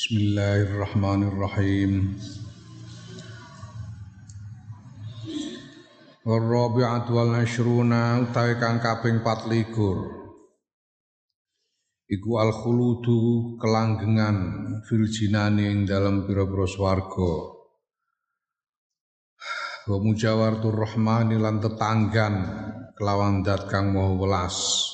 Bismillahirrahmanirrahim. Warabi'at wal asyruna utawi kang kaping 24. Iku al khuludu kelanggengan fil jinani ing dalam pira-pira swarga. Wa mujawartur rahmani lan tetanggan kelawan dat kang maha welas.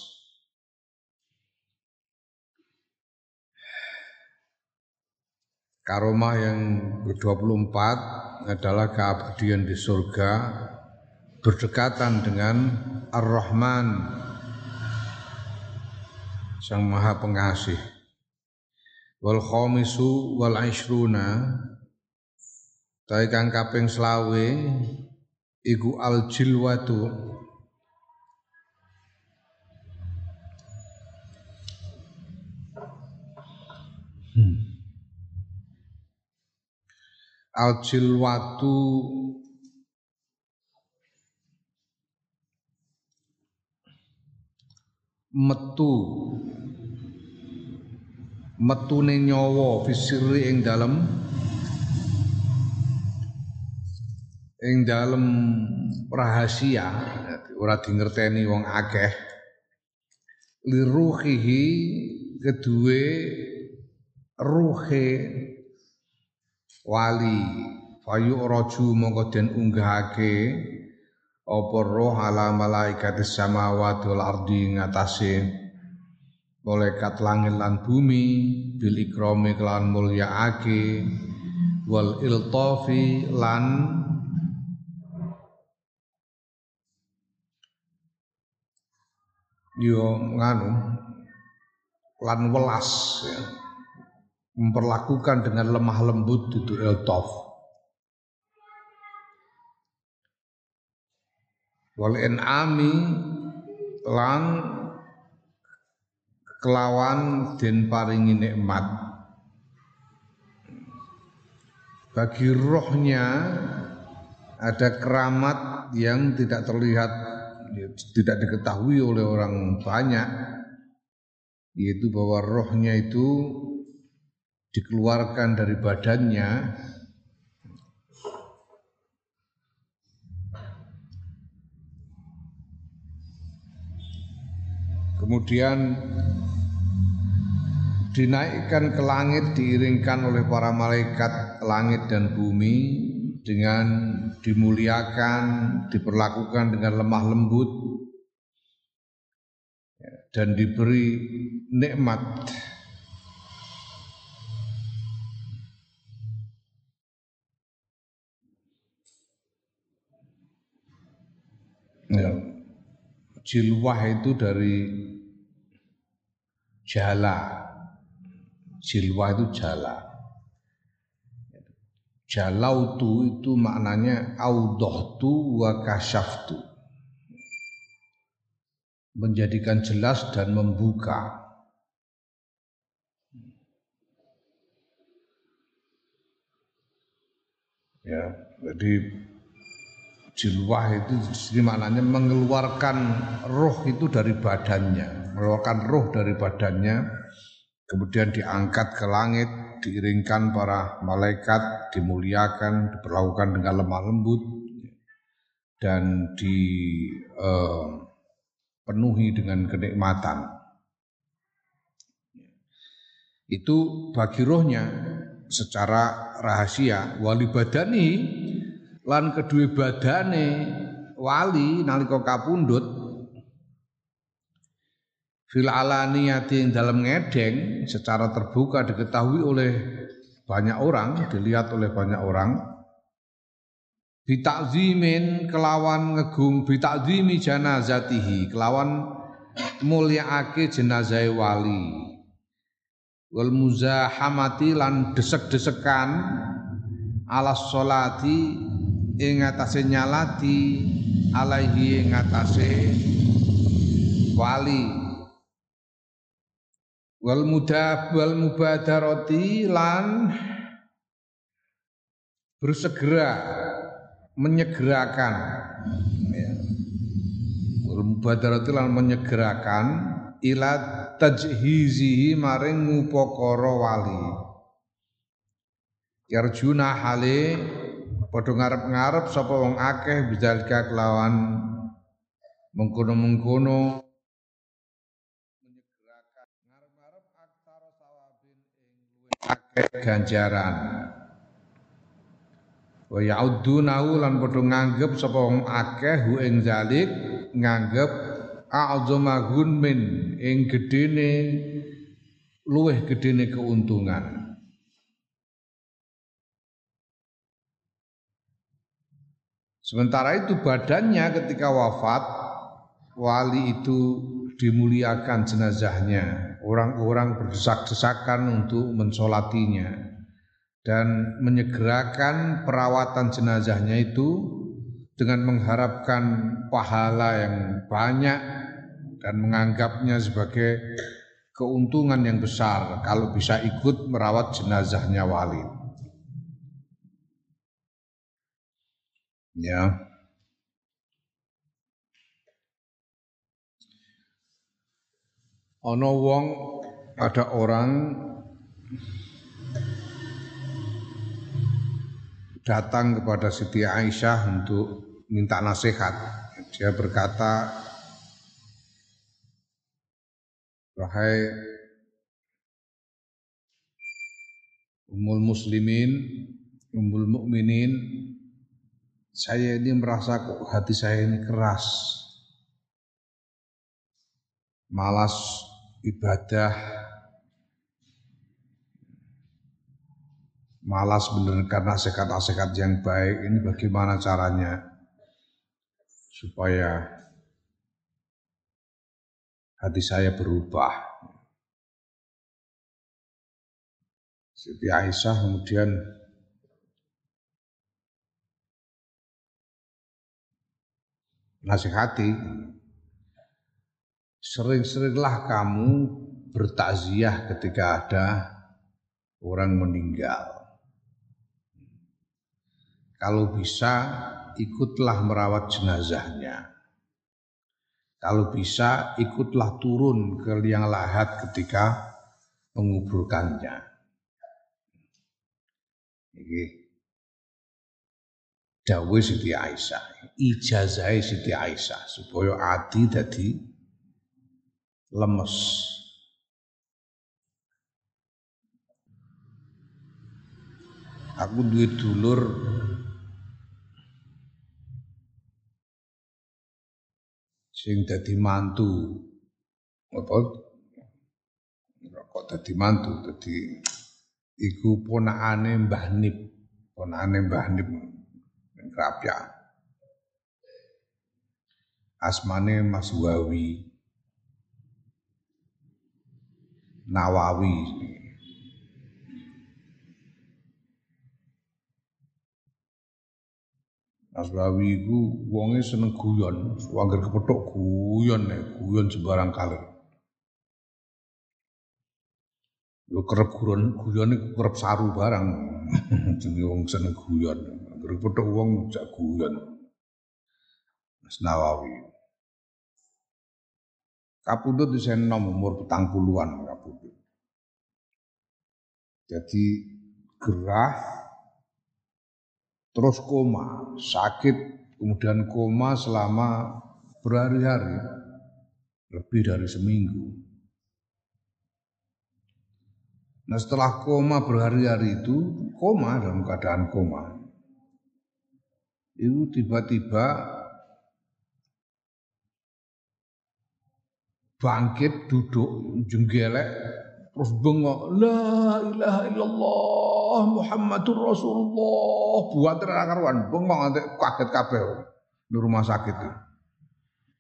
Karomah yang ke-24 adalah keabadian di surga berdekatan dengan Ar-Rahman Sang Maha Pengasih. Wal khamisu wal ishruna Tawi kang kaping selawe iku al jilwatu hmm. Al jilwatu metu. Metune nyawa fisiri ing dalem. Ing dalem rahasia. Ora dingerteni wong akeh. Liruhihi kedue ruhe wali. Fayu roju mongko den unggahake apa roh ala malaikat samawati wal ardi ngatasé malaikat langit lan bumi bil ikrami kelan mulyaake wal iltafi lan yo nganu lan welas ya memperlakukan dengan lemah lembut itu iltof wal en'ami lan kelawan den paringi nikmat. Bagi rohnya ada keramat yang tidak terlihat tidak diketahui oleh orang banyak yaitu bahwa rohnya itu dikeluarkan dari badannya kemudian dinaikkan ke langit diiringkan oleh para malaikat langit dan bumi dengan dimuliakan diperlakukan dengan lemah lembut dan diberi nikmat Ya. Jilwah itu dari jala. Jilwah itu jala. Jalautu itu maknanya audohtu wa kasyaftu. Menjadikan jelas dan membuka. Ya, jadi jilwah itu jadi maknanya mengeluarkan roh itu dari badannya, mengeluarkan roh dari badannya, kemudian diangkat ke langit, diiringkan para malaikat, dimuliakan, diperlakukan dengan lemah lembut, dan dipenuhi dengan kenikmatan. Itu bagi rohnya secara rahasia wali badani lan kedua badane wali nalika kapundhut fil alaniyati dalam ngedeng secara terbuka diketahui oleh banyak orang, dilihat oleh banyak orang. Bitakzimin kelawan ngegung bitakzimi janazatihi kelawan mulyaake jenazah wali. Wal muzahamati lan desek-desekan alas solati ing atase nyalati alaihi ing atase wali. Wal mudab wal mubadarati lan bersegera menyegerakan. Ya. wal mubadarati lan menyegerakan ila tajhizihi maring ngupakara wali. Yarjuna hale padha ngarep-ngarep sapa wong akeh bidzalika kelawan mengkono-mengkono. Menyegerakan ngarep-ngarep sawabin ing akeh ganjaran. Wa ya'uddunahu lan padha nganggep sapa wong akeh hu ing zalik nganggep a'zama gunmin ing gedene luwih gedene keuntungan Sementara itu badannya ketika wafat wali itu dimuliakan jenazahnya. Orang-orang berdesak-desakan untuk mensolatinya dan menyegerakan perawatan jenazahnya itu dengan mengharapkan pahala yang banyak dan menganggapnya sebagai keuntungan yang besar kalau bisa ikut merawat jenazahnya wali. Ya. Ono wong ada orang datang kepada Siti Aisyah untuk minta nasihat. Dia berkata, Wahai Ummul Muslimin, Ummul Mukminin, saya ini merasa kok hati saya ini keras. Malas ibadah. Malas mendengarkan nasihat-nasihat yang baik. Ini bagaimana caranya supaya hati saya berubah. Siti Aisyah kemudian nasihati sering-seringlah kamu bertakziah ketika ada orang meninggal. Kalau bisa ikutlah merawat jenazahnya. Kalau bisa ikutlah turun ke liang lahat ketika menguburkannya. Dawuh Siti Aisyah, ijazah Siti Aisyah supaya ati dadi lemes. Aku duwe dulur sing dadi mantu. Apa kok dadi mantu dadi iku ponakane Mbah Nip. Ponakane Mbah Nip Rapya. Asmane Mas Wawi. Nawawi. Mas Wawi iku wonge seneng guyon, angger kepethuk guyon nek guyon sembarang kali. Lu kerep guyon, guyon iku kerep saru barang. Jenenge wong seneng guyon. Berikut wong jak guyon. Mas Nawawi. Kapundhut di nom umur petang puluhan kapundhut. Jadi gerah terus koma, sakit kemudian koma selama berhari-hari lebih dari seminggu. Nah setelah koma berhari-hari itu koma dalam keadaan koma itu tiba-tiba bangkit duduk jenggelek terus bengok la ilaha illallah Muhammadur Rasulullah. Buat karuan bengok nanti kaget kabeh di rumah sakit itu.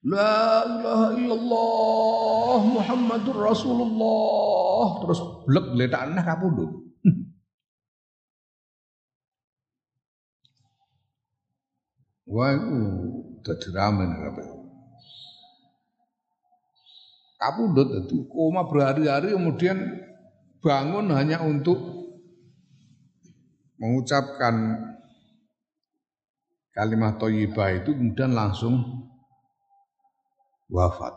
La ilaha illallah Muhammadur Rasulullah. Terus blek letak nah kapundhut Wah itu dadi ramen kabeh. Kapundhut itu koma berhari-hari kemudian bangun hanya untuk mengucapkan kalimat thayyibah itu kemudian langsung wafat.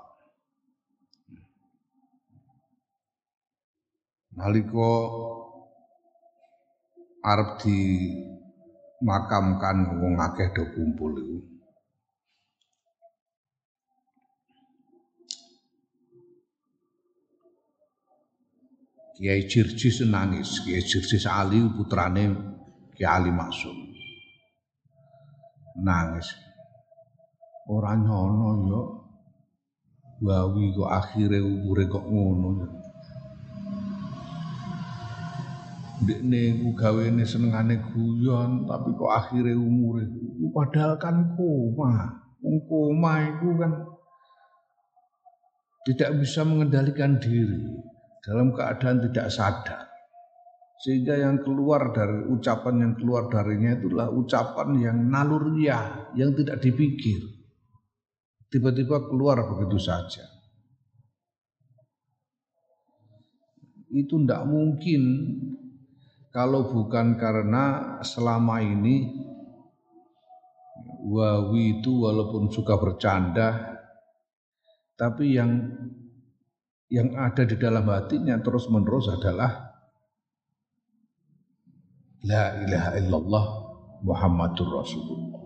Naliko arep di makamkan wong akeh do kumpul iku. Kiai Jirjis nangis, Kiai Jirjis Ali putrane Kiai Ali Maksum. Nangis. Ora nyono yo. Wawi kok akhire umure kok ngono ya. Dekne ku gawene senengane guyon tapi kok akhire umure padahal kan koma. Koma itu kan tidak bisa mengendalikan diri dalam keadaan tidak sadar. Sehingga yang keluar dari ucapan yang keluar darinya itulah ucapan yang naluriah, yang tidak dipikir. Tiba-tiba keluar begitu saja. Itu tidak mungkin kalau bukan karena selama ini Wawi itu walaupun suka bercanda tapi yang yang ada di dalam hatinya terus menerus adalah La ilaha illallah Muhammadur Rasulullah.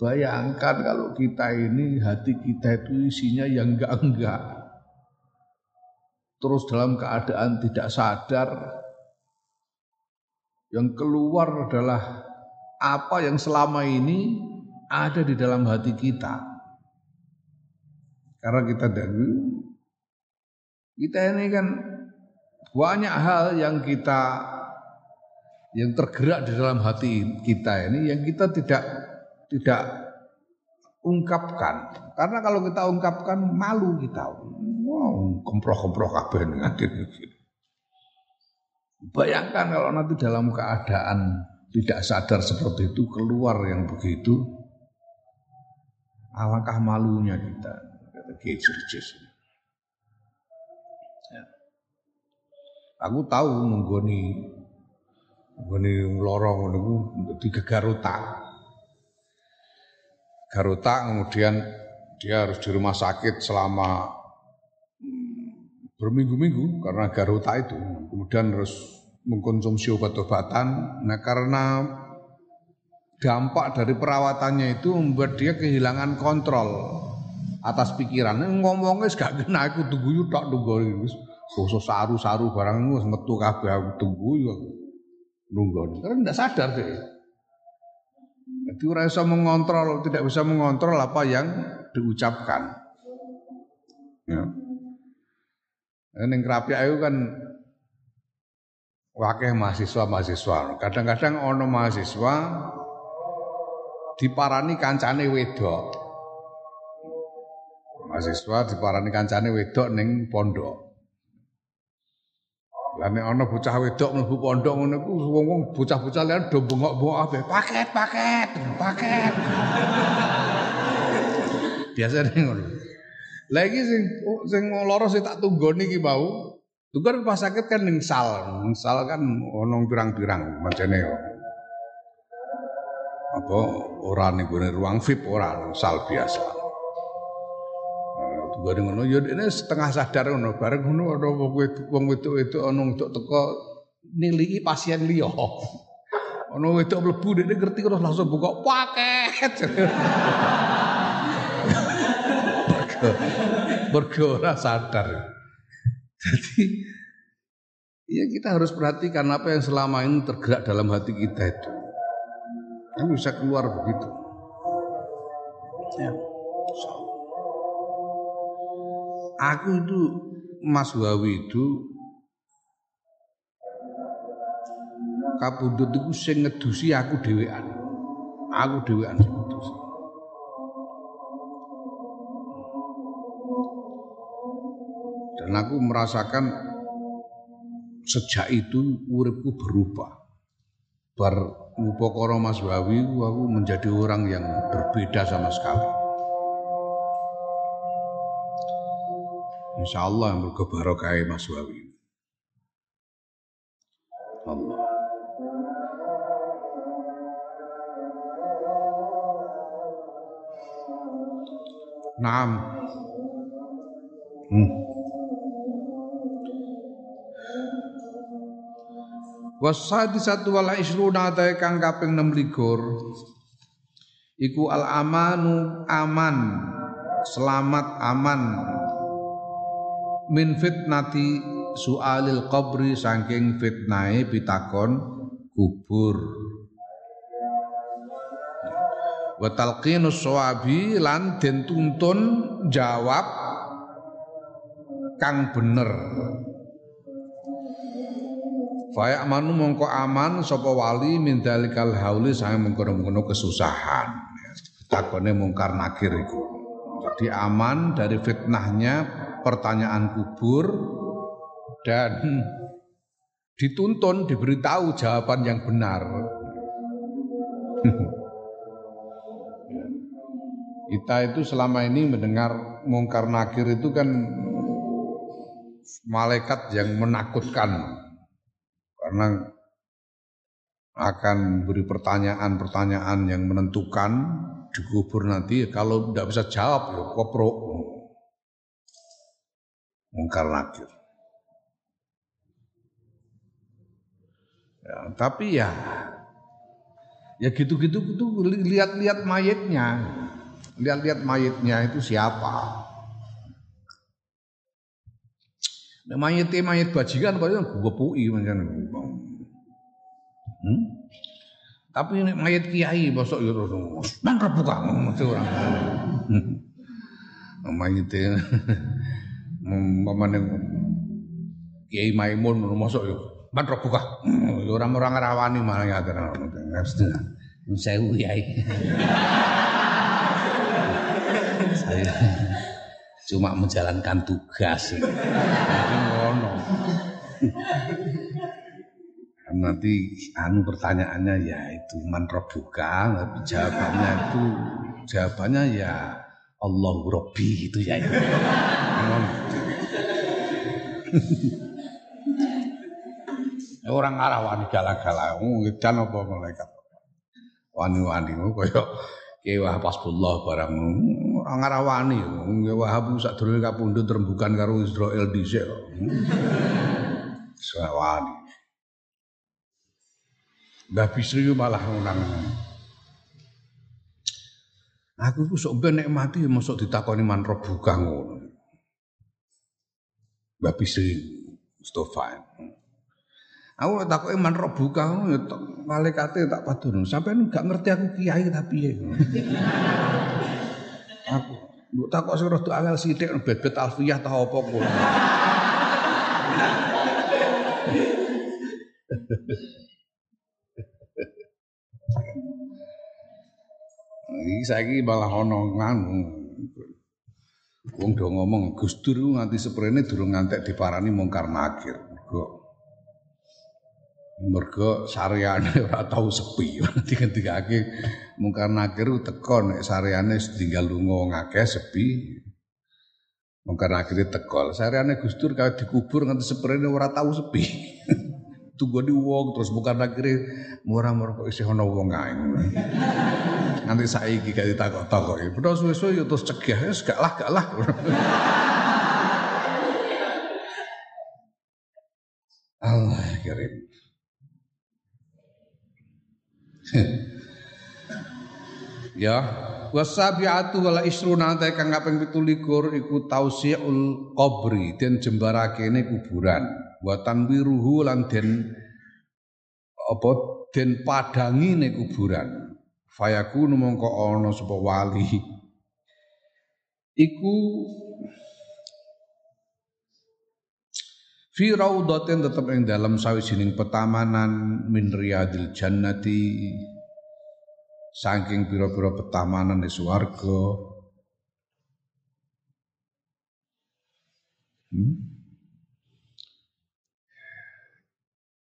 Bayangkan kalau kita ini hati kita itu isinya yang enggak-enggak. Terus dalam keadaan tidak sadar yang keluar adalah apa yang selama ini ada di dalam hati kita. Karena kita dari kita ini kan banyak hal yang kita yang tergerak di dalam hati kita ini yang kita tidak tidak ungkapkan. Karena kalau kita ungkapkan malu kita. Wow, komproh-komproh kabeh Bayangkan kalau nanti dalam keadaan tidak sadar seperti itu keluar yang begitu alangkah malunya kita kata Ya. Aku tahu menggoni menggoni lorong niku di Garota. Garota kemudian dia harus di rumah sakit selama hmm, berminggu-minggu karena Garota itu. Kemudian harus mengkonsumsi obat-obatan. Nah karena dampak dari perawatannya itu membuat dia kehilangan kontrol atas pikiran ngomongnya gak kena aku tunggu yuk tak tunggu wis bosok saru-saru barang wis metu kabeh aku tunggu yuk nunggu karena tidak sadar deh jadi orang bisa mengontrol tidak bisa mengontrol apa yang diucapkan. Ya. Ini kerapi ayu kan wakil mahasiswa mahasiswa kadang-kadang ono mahasiswa diparani kancane wedok. Mahasiswa diparani kancane wedok ning pondok. Lah nek ana bocah wedok mlebu pondok ngono iku wong-wong bocah-bocah liyan do bengok-bengok ape, paket, paket, paket. Biasa ngono. Lagi sing sing loro sing tak tunggoni iki mau. Tunggu pas sakit kan ning sal. Ning sal kan ono pirang-pirang macane apa ora ning ruang VIP ora sal biasa. Bareng ngono ya ini setengah sadar ngono, bareng ngono ana wong wedok-wedok ana wedok teko niliki pasien liya. Ana wedok mlebu dekne ngerti terus langsung buka paket. Mergo sadar. Jadi ya kita harus perhatikan apa yang selama ini tergerak dalam hati kita itu. Kan bisa keluar begitu. Ya. Aku itu Mas Wawi itu kapundhut iku sing ngedusi aku dhewean. Aku dhewean sing ngedusi. Dan aku merasakan sejak itu uripku berubah. Bar Mas Wawi aku menjadi orang yang berbeda sama sekali. Insya Allah yang barokah Mas Wawi. Allah. Naam. Hmm. Wasadi satu wala isruna tae kang kaping 6 iku al amanu aman selamat aman min fitnati sualil qabri saking fitnahe pitakon kubur wa talqinus sawabi lan den tuntun jawab kang bener Faya manu mongko aman sapa wali min dalikal hauli sange mengkono-mengkono kesusahan. Takone mungkar nakir iku. Jadi aman dari fitnahnya pertanyaan kubur dan dituntun diberitahu jawaban yang benar. Kita itu selama ini mendengar mungkar nakir itu kan malaikat yang menakutkan. Karena akan beri pertanyaan-pertanyaan yang menentukan di kubur nanti. Kalau tidak bisa jawab ya kopro mungkar nakir ya, tapi ya ya gitu-gitu itu lihat-lihat mayatnya lihat-lihat mayatnya itu siapa Nek mayit mayit bajingan kaya gepui pancen. Hmm? Tapi nek mayit kiai bosok yo terus nang rebuka mesti orang. Hmm. Mayit mamane Kiai Maimun mosok yo man rebuka. Yo ora ora ngrawani malah ngaten. Sewu kiai. Saya cuma menjalankan tugas. Jadi ngono. Nanti anu pertanyaannya ya itu man buka, tapi jawabannya itu jawabannya ya Allah Robbi itu ya. Orang arah wani galak-galak, ngedan apa malaikat. Wani-wani kaya Kiai Wahab Hasbullah barang ora ngarawani Kiai Wahab sadurunge kapundhut rembukan karo Israel dhisik. Sawani. Mbah Bisri malah ngunang. Aku ku sok ben nek mati mosok ditakoni man rebuka ngono. Mbah Bisri Mustofa. Aku tak kok iman roh buka ya malaikate tak padun. Sampai enggak ngerti aku kiai tapi ya. aku mbok tak kok sira angel sithik bet-bet alfiyah ta apa kok. Iki saiki malah ana nganu. Wong do ngomong Gus Dur nganti seprene durung ngantek diparani mungkar nakir. Kok mergo sareane ora tau sepi. Digendikake mungkar nakir teko nek sareane tinggal lunga wong akeh sepi. Mungkar nakir teko sareane Gustur kalau dikubur nganti seprene ora tau sepi tunggu di wong terus mungkar nakir murah-murah kok isih ana wong ae. Nganti saiki gak ditakok-takok padha suwe-suwe yo terus cegah wis gak lah gak lah. Allah kirim ya wasabiatu wala isruna ta kang kaping 17 iku tausiul qabri den jembarakene kuburan wa tanwiruhu lan den apa den padangine kuburan fayakunu mongko ana sapa wali iku Fi raudatin tetap ing dalam sawijining petamanan min riyadil jannati saking pira-pira petamanan di swarga. Hmm?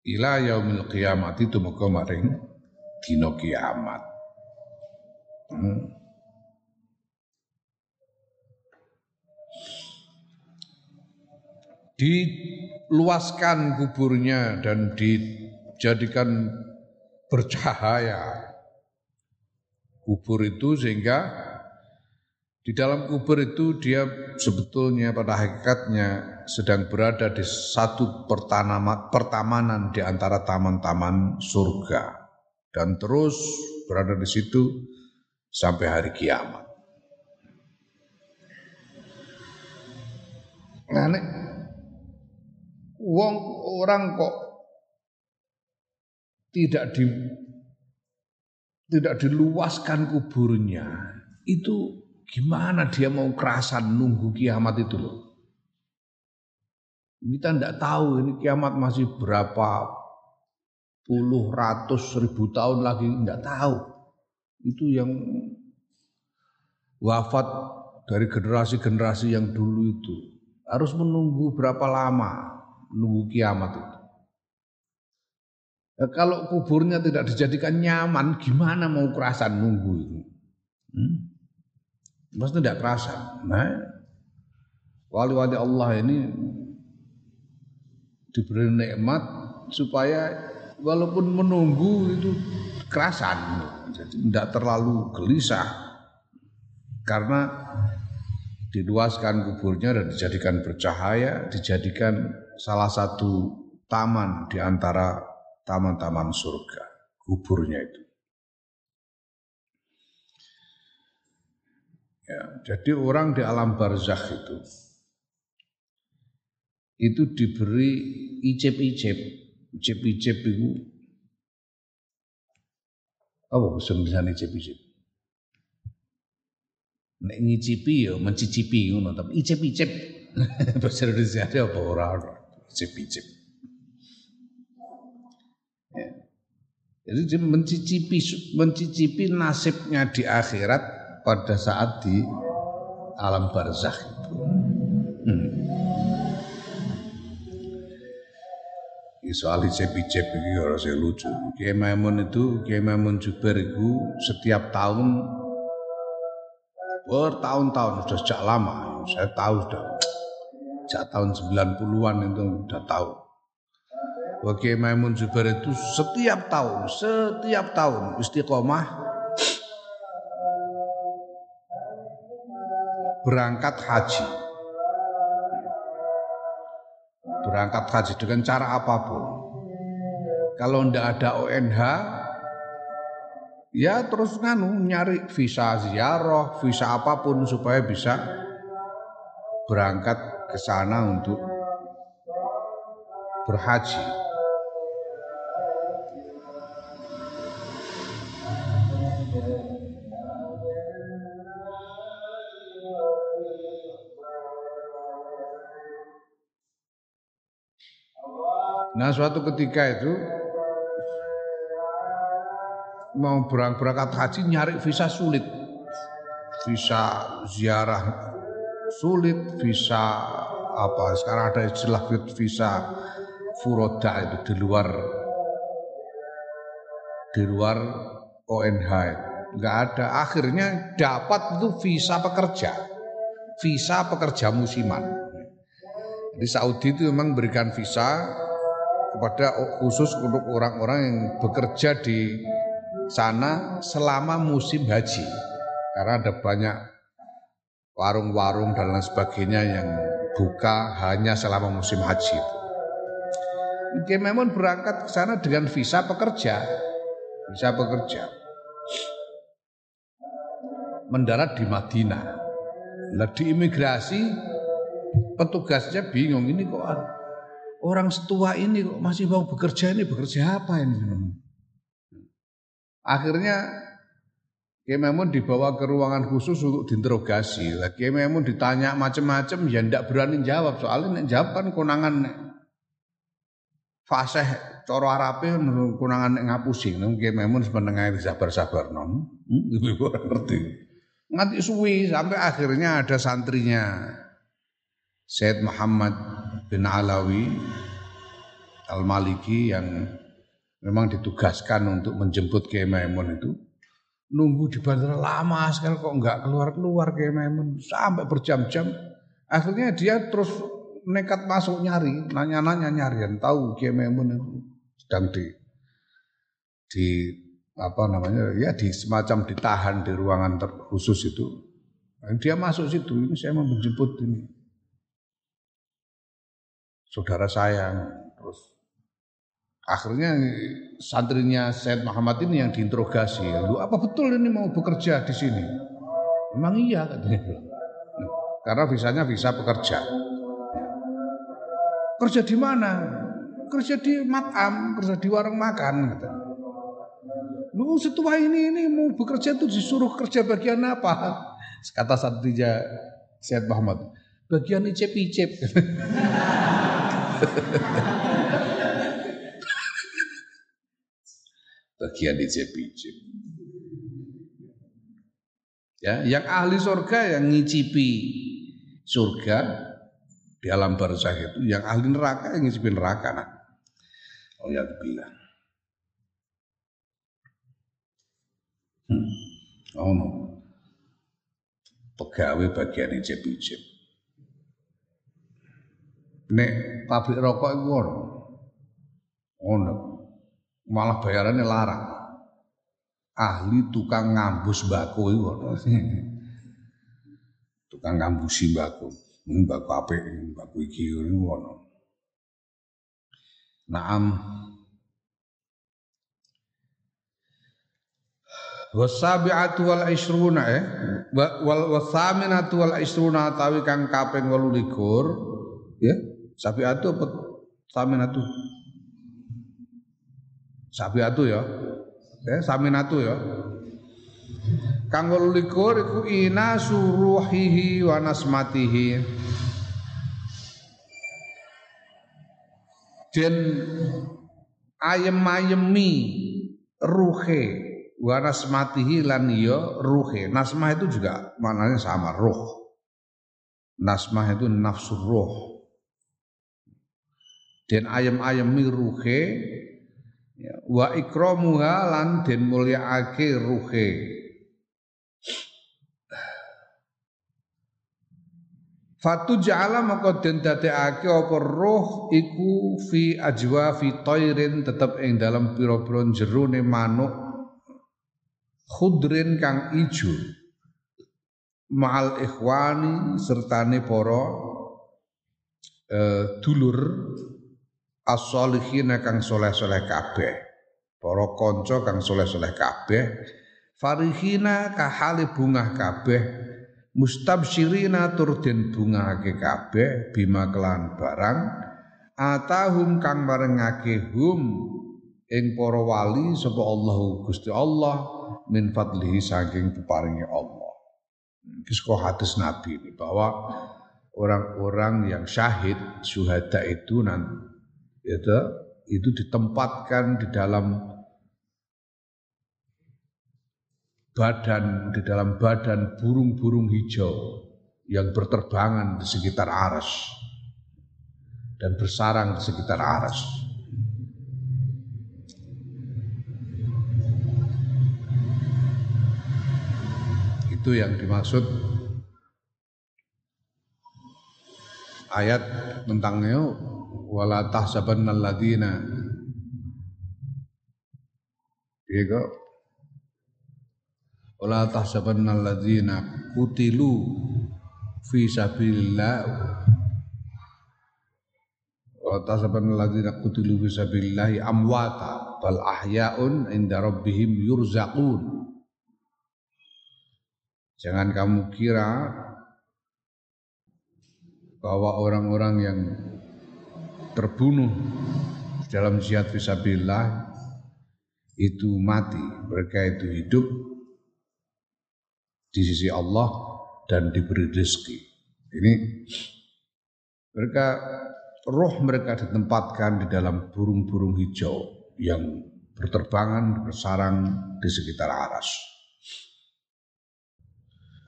Ila yaumil kiamat itu muka maring dino kiamat. Hmm? diluaskan kuburnya dan dijadikan bercahaya kubur itu sehingga di dalam kubur itu dia sebetulnya pada hakikatnya sedang berada di satu pertanama, pertamanan di antara taman-taman surga. Dan terus berada di situ sampai hari kiamat. Nah, wong orang kok tidak di tidak diluaskan kuburnya itu gimana dia mau kerasan nunggu kiamat itu loh kita tidak tahu ini kiamat masih berapa puluh ratus ribu tahun lagi tidak tahu itu yang wafat dari generasi-generasi yang dulu itu harus menunggu berapa lama nunggu kiamat itu Ya, kalau kuburnya tidak dijadikan nyaman, gimana mau kerasan nunggu itu? Hmm? Pasti tidak kerasan. Nah, wali-wali Allah ini diberi nikmat supaya walaupun menunggu itu kerasan, jadi tidak terlalu gelisah karena diluaskan kuburnya dan dijadikan bercahaya, dijadikan salah satu taman di antara taman-taman surga, kuburnya itu. Ya, jadi orang di alam barzakh itu itu diberi icip-icip, icip-icip itu apa tulisan icip-icip? Nek ngicipi ya mencicipi ngono, tapi icip-icip bahasa Indonesia apa orang icip-icip. Jadi dia mencicipi mencicipi nasibnya di akhirat pada saat di alam barzakh itu. Soal icip-icip ini harusnya lucu. Kiai Maimun itu, Kiai Maimun Juber itu setiap tahun bertahun-tahun sudah sejak lama. Saya tahu sudah sejak tahun 90-an itu sudah tahu Wakil Maimun Zubair itu setiap tahun, setiap tahun istiqomah berangkat haji. Berangkat haji dengan cara apa pun. Kalau ndak ada ONH, ya terus nganu nyari visa ziarah, visa apa pun supaya bisa berangkat ke sana untuk berhaji. Nah suatu ketika itu mau berangkat haji nyari visa sulit. Visa ziarah sulit, visa apa? Sekarang ada istilah visa furoda itu di luar. Di luar ONH nggak ada. Akhirnya dapat itu visa pekerja. Visa pekerja musiman. Di Saudi itu memang berikan visa kepada khusus untuk orang-orang yang bekerja di sana selama musim haji. Karena ada banyak warung-warung dan lain sebagainya yang buka hanya selama musim haji itu. Memang berangkat ke sana dengan visa pekerja, visa pekerja. Mendarat di Madinah. Nah, di imigrasi petugasnya bingung ini kok orang setua ini kok masih mau bekerja ini bekerja apa ini? Akhirnya Kiai dibawa ke ruangan khusus untuk diinterogasi. Lah ditanya macam-macam ya ndak berani jawab soalnya nek jawab kan konangan nek fasih cara Arabe konangan nek ngapusi. Nang Kiai sepenengah sabar-sabar non. Hmm, ibu orang ngerti. Nganti suwi sampai akhirnya ada santrinya Syed Muhammad bin Alawi Al-Maliki yang memang ditugaskan untuk menjemput Kiai Maimun itu nunggu di bandara lama sekali kok nggak keluar-keluar Kiai Maimun sampai berjam-jam. Akhirnya dia terus nekat masuk nyari nanya-nanya nyarian tahu Kiai Maimun itu sedang di di apa namanya ya di semacam ditahan di ruangan khusus itu. Dia masuk situ ini saya mau menjemput ini saudara saya. Terus akhirnya santrinya Said Muhammad ini yang diinterogasi. Lu apa betul ini mau bekerja di sini? Memang iya katanya. Karena visanya visa pekerja. Kerja di mana? Kerja di matam kerja di warung makan Lu setua ini ini mau bekerja tuh disuruh kerja bagian apa? Kata santrinya Syed Muhammad, bagian icip-icip. bagian icip-icip. Ya, yang ahli surga yang ngicipi surga di alam barzah itu, yang ahli neraka yang ngicipi neraka. Nah, oh ya bilang. Hmm. Oh no. Pegawai bagian ijib-ijib. Nek pabrik rokok itu ono. Ono. Malah bayarannya larang. Ahli tukang ngambus bako itu ono. tukang ngambusi bako. Bako apa bako iki ono. Naam wasabi'atu wal isruna eh wal wasaminatu wal isruna tawi kang kaping 28 ya sabi'atu apa saminatu sabi'atu ya eh saminatu ya kang 28 iku ina suruhihi wa nasmatihi den ayem-ayemi ruhe wa nasmatihi lan ya ruhe. Nasmah itu juga maknanya sama, ruh. Nasmah itu nafsu ruh. Dan ayam-ayami ruhe ya, wa ikramuha lan den mulyaake ruhe. Fatu ja'ala maka den dadekake apa roh iku fi ajwa fi tairin tetep ing dalam pira-pira jerone manuk khudrin kang ijo ma'al ikhwani sertane para eh, dulur as-solihin kang soleh-soleh kabeh. Para kanca kang soleh-soleh kabeh. Farihina kahale bungah kabeh. Mustabsyirina tur den bungahake kabeh. Bima kelan barang. Atahum kang marengake hum. Ing para wali sapa Allah Gusti Allah. Min fadlihi saking peparingi Allah. Kisah hadis Nabi bahwa orang-orang yang syahid syuhada itu nanti itu, itu ditempatkan di dalam badan di dalam badan burung-burung hijau yang berterbangan di sekitar aras dan bersarang di sekitar aras. Itu yang dimaksud ayat tentangnya wala tahsabannal ladina Iya wala tahsabannal ladina kutilu fi sabilillah. Wa tahsabannal ladina kutilu fi sabilillah amwata bal ahyaun inda rabbihim yurzaqun. Jangan kamu kira bahwa orang-orang yang terbunuh dalam jihad fisabilillah itu mati, mereka itu hidup di sisi Allah dan diberi rezeki. Ini mereka roh mereka ditempatkan di dalam burung-burung hijau yang berterbangan bersarang di sekitar aras.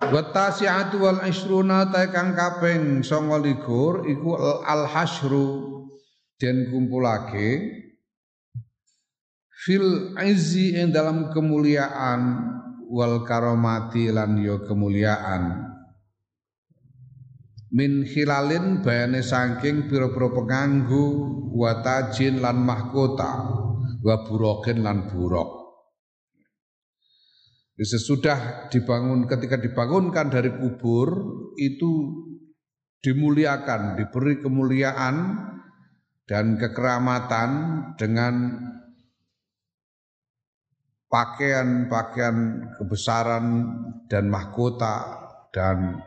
Watasi'atu wal isruna ta kang kaping 29 iku al hasyru den kumpulake fil izzi ing dalam kemuliaan wal karomati lan yo kemuliaan. Min hilalin bayane saking pira-pira penganggu watajin lan mahkota wa burokin lan burok Sesudah dibangun, ketika dibangunkan dari kubur itu dimuliakan, diberi kemuliaan dan kekeramatan dengan pakaian-pakaian kebesaran dan mahkota dan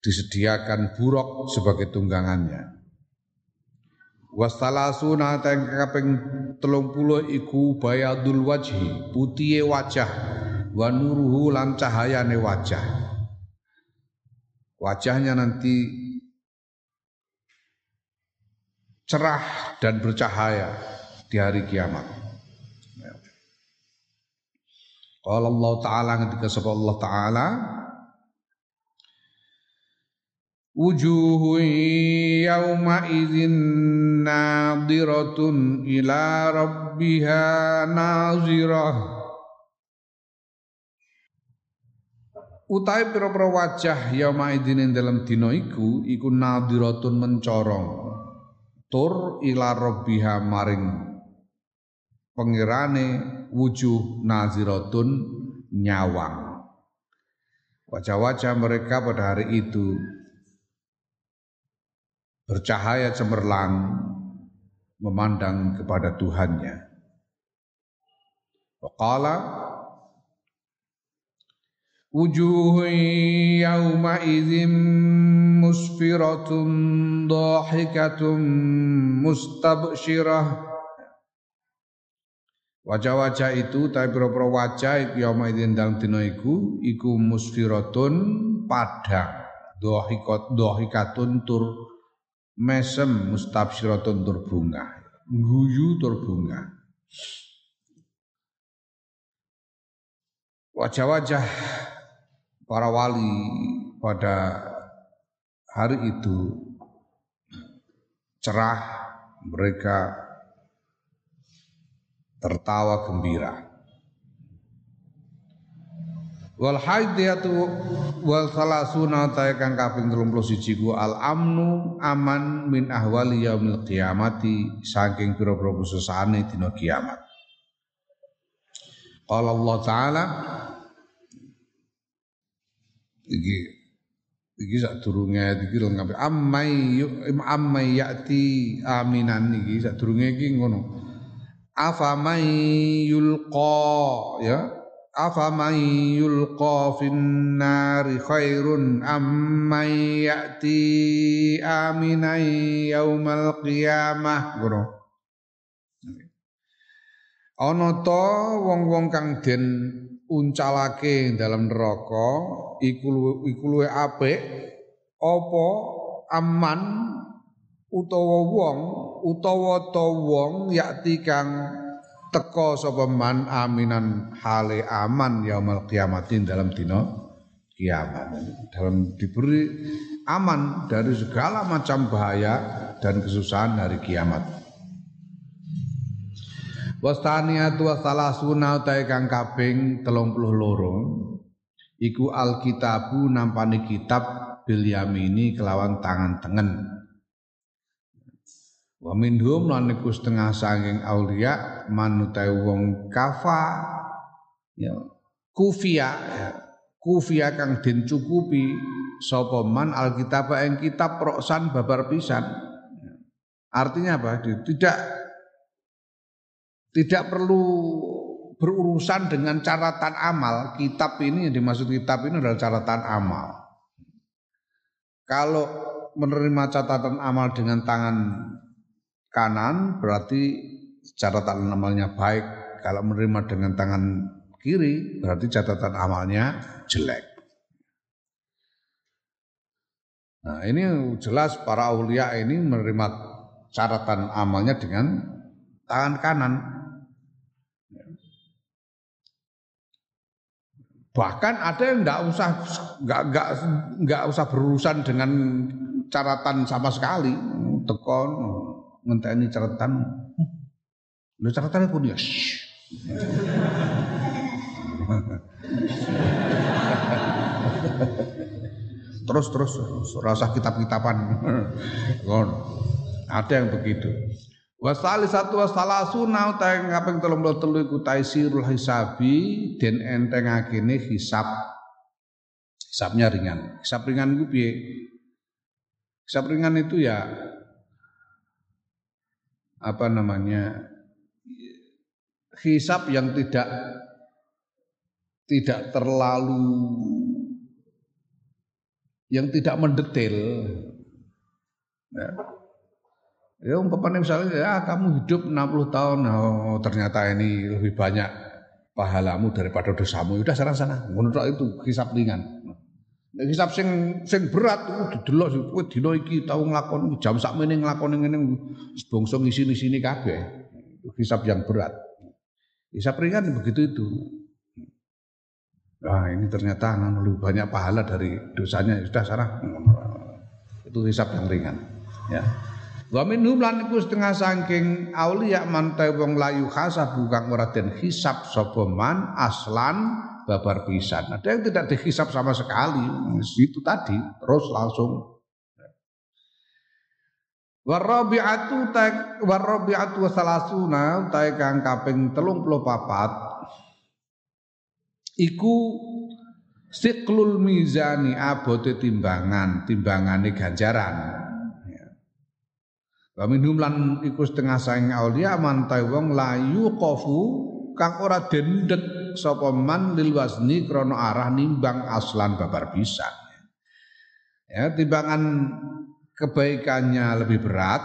disediakan buruk sebagai tunggangannya. Wastalasuna teng kaping 30 iku bayadul wajhi, putihe wajah, wa nuruhu wajah. Wajahnya nanti cerah dan bercahaya di hari kiamat. Qala Allah Ta'ala ketika sapa Allah Ta'ala Wujuhu yawma idzin nadiratun ila rabbiha nazirah. Utai pira-pira wajah yauma idzin dalam dina iku iku nadiratun mencorong tur ila rabbiha maring pengirane wujuh naziratun nyawang. Wajah-wajah mereka pada hari itu bercahaya cemerlang memandang kepada Tuhannya. Waqala wujuh yauma idzim musfiratun dhahikatun mustabsyirah Wajah-wajah itu tapi pira-pira wajah yauma idzin dalam dina iku iku musfiratun padang. Dohikot dohikatun tur mesem mustabsyiratun tur bunga. Guyu tur bunga. Wajah-wajah para wali pada hari itu cerah mereka tertawa gembira. Wal haidiyatu wal salasuna ta kang kaping 31 ku al amnu aman min ahwali yaumil qiyamati saking pira-pira susahane dina kiamat. Qala Allah taala iki iki sak durunge iki lho ngabe ammai ammai yati aminan iki sak iki ngono. Afaman yulqa ya? Afaman yulqa finnari khairun amman ya'ti aminan yaumal qiyamah ngono. Ana to wong-wong kang den uncalake dalam neraka iku iku luwe apik apa aman utawa wong utawa to wong yakti kang teka sapa man aminan hale aman yaumul kiamatin dalam dina kiamat. Dalam diberi aman dari segala macam bahaya dan kesusahan hari kiamat Wastaniatu wasalasuna utai kang kaping 32 iku alkitabu nampani kitab bil yamini kelawan tangan tengen Wa minhum lan iku setengah sanging aulia manutai wong kafa ya kufia ya. kufia kang den cukupi sapa man alkitab ing kitab roksan babar pisan. Artinya apa? Tidak tidak perlu berurusan dengan catatan amal. Kitab ini yang dimaksud kitab ini adalah catatan amal. Kalau menerima catatan amal dengan tangan kanan berarti catatan amalnya baik. Kalau menerima dengan tangan kiri berarti catatan amalnya jelek. Nah ini jelas para aulia ini menerima catatan amalnya dengan tangan kanan. Bahkan ada yang nggak usah nggak nggak nggak usah berurusan dengan catatan sama sekali, tekon ngenteni catatan. Lho catatane pun ya. terus terus rasa kitab-kitaban. Ada yang begitu. Wasali satu wasalasuna ngaping tolong telu iku taisirul hisabi den entengakene hisab. Hisabnya ringan. Hisab ringan itu piye? Hisab ringan itu ya apa namanya hisap yang tidak tidak terlalu yang tidak mendetail. Ya. Ya umpamanya misalnya ya kamu hidup 60 tahun, oh ternyata ini lebih banyak pahalamu daripada dosamu. Udah sana sana, menurut itu hisap ringan. Nek hisap sing sing berat itu didelok kowe dina iki tau nglakoni jam sakmene nglakoni ngene bangsa ngisi-isini kabeh. Hisap yang berat. Hisap ringan begitu itu. Nah ini ternyata lebih banyak pahala dari dosanya sudah sana itu hisap yang ringan ya Wa minhum lan iku setengah saking aulia man layu khasa bukan ora den hisap sapa aslan babar pisan. Ada yang tidak dihisap sama sekali. Itu tadi terus langsung Warabi'atu tak warabi'atu salasuna ta kang kaping 34 iku siklul mizani abote timbangan, timbangane ganjaran. Wa minhum lan iku setengah saing aulia man wong layu kofu kang ora dendet sapa man lil wazni krana arah nimbang aslan babar bisa. Ya, timbangan kebaikannya lebih berat,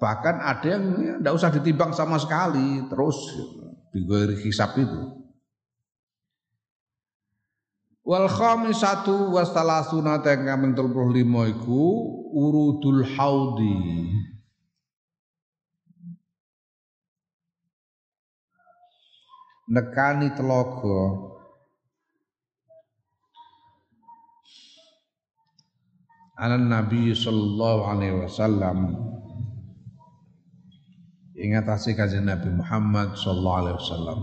bahkan ada yang tidak usah ditimbang sama sekali, terus digoir hisap itu. Wal khamisatu wasalasuna teng kaping 35 iku urudul haudi. Nekani telaga. Anan Nabi sallallahu alaihi wasallam. Ingatasi kajian Nabi Muhammad sallallahu alaihi wasallam.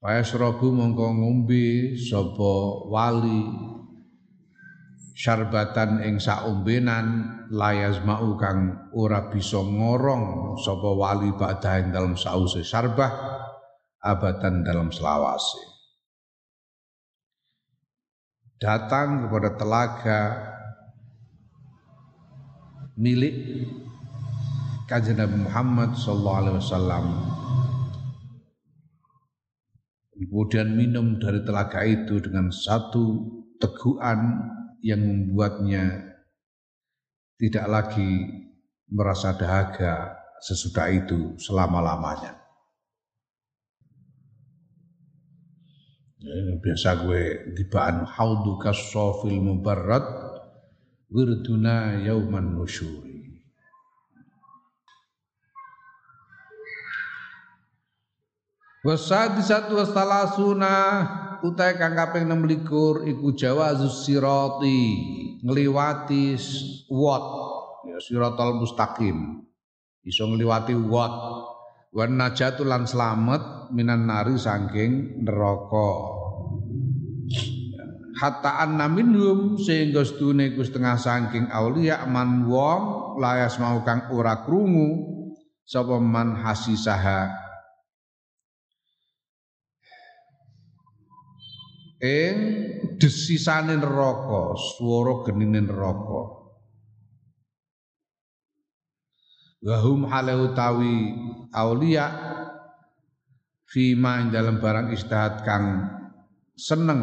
Payasrabu mongko ngombe sapa wali syarbatan ing saumbenan layaz mau kang ora bisa ngorong sapa wali badha ing dalam sause syarbah abatan dalam selawase. Datang kepada telaga milik kajian Nabi Muhammad sallallahu alaihi wasallam. Kemudian minum dari telaga itu dengan satu teguhan yang membuatnya tidak lagi merasa dahaga sesudah itu selama-lamanya. Ya, biasa gue dibaan hauduka sofil mubarrad wirduna yauman nusyuri. Wasadisatu wasalasuna utai kang kaping 26 iku jawazus sirati ngliwati wat. Ya siratal mustaqim. Iso ngliwati wat. Wan najatu lan slamet minan nari saking neraka. Hatta anna sehingga sedune iku setengah saking aulia man wong layas mau kang ora krungu sapa man hasisaha ing desisane neraka, swara genine neraka. Wahum hale utawi aulia fima ing dalam barang istihad kang seneng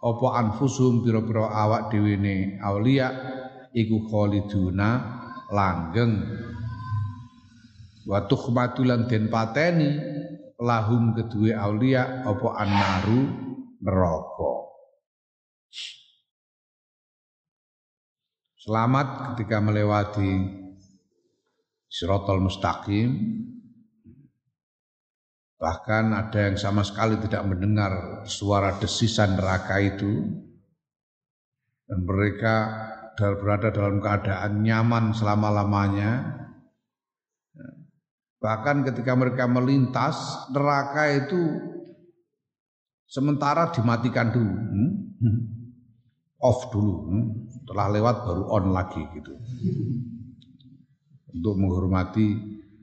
apa anfusum pira-pira awak dhewe ne aulia iku khaliduna langgeng wa tukhmatulan den pateni lahum kedue aulia apa annaru neraka. Selamat ketika melewati Sirotol Mustaqim. Bahkan ada yang sama sekali tidak mendengar suara desisan neraka itu. Dan mereka berada dalam keadaan nyaman selama-lamanya. Bahkan ketika mereka melintas, neraka itu Sementara dimatikan dulu. Hmm? hmm. Off dulu. Hmm? Setelah lewat baru on lagi gitu. Untuk menghormati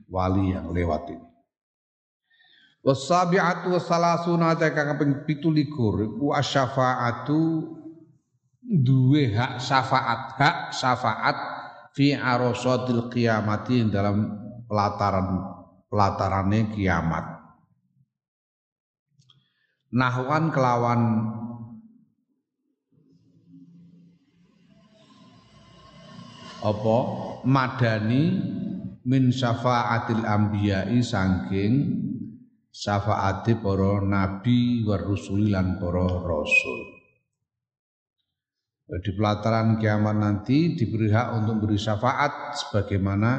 wali yang lewat ini. Wasabi'atu wasalasuna kang kaping 17 ku asyafaatu duwe hak syafaat hak syafaat fi arosotil kiamati dalam pelataran pelatarane kiamat nahwan kelawan apa madani min syafaatil anbiya'i saking syafaati para nabi wa rusuli lan para rasul. Di pelataran kiamat nanti diberi hak untuk beri syafaat sebagaimana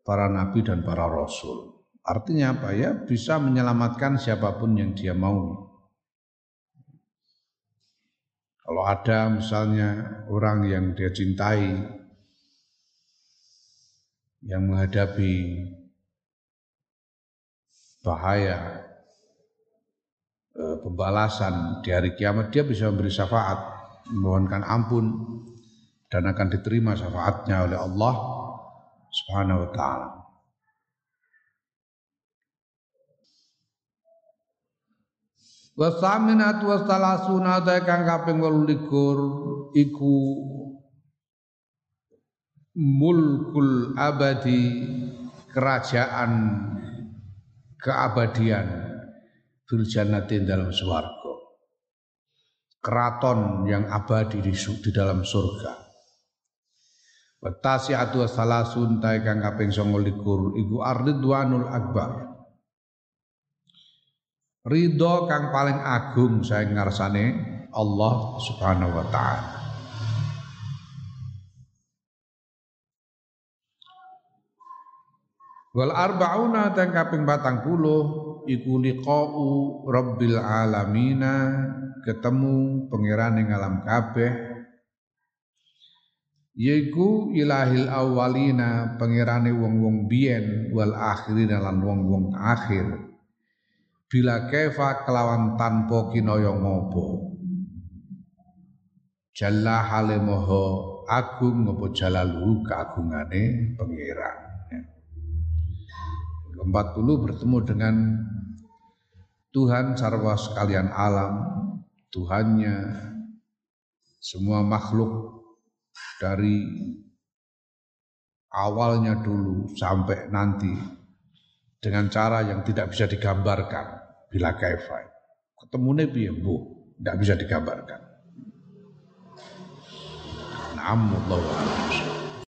para nabi dan para rasul. Artinya apa ya? Bisa menyelamatkan siapa pun yang dia mau. Kalau ada misalnya orang yang dia cintai yang menghadapi bahaya e, pembalasan di hari kiamat dia bisa memberi syafaat memohonkan ampun dan akan diterima syafaatnya oleh Allah Subhanahu wa taala. Wa saminat wa salasuna kang kaping 28 iku mulkul abadi kerajaan keabadian fil jannatin dalam swarga. Keraton yang abadi di, di dalam surga. Watasi atu salasun ta kang kaping 29 iku arridwanul akbar Ridho kang paling agung saya ngarsane Allah Subhanahu wa taala. Wal arba'una dan kaping batang puluh iku liqa'u rabbil alamina ketemu pangeran ing alam kabeh yaiku ilahil awalina pangerane wong-wong biyen wal akhirin lan wong-wong akhir bila kefa kelawan tanpa kinaya ngopo? Jalla halemoho agung ngopo jalalu keagungane pangeran. Ke-40 bertemu dengan Tuhan sarwa sekalian alam, Tuhannya semua makhluk dari awalnya dulu sampai nanti dengan cara yang tidak bisa digambarkan bila kaifai. Ketemune piye, Bu? Tidak bisa digambarkan. Namun Allah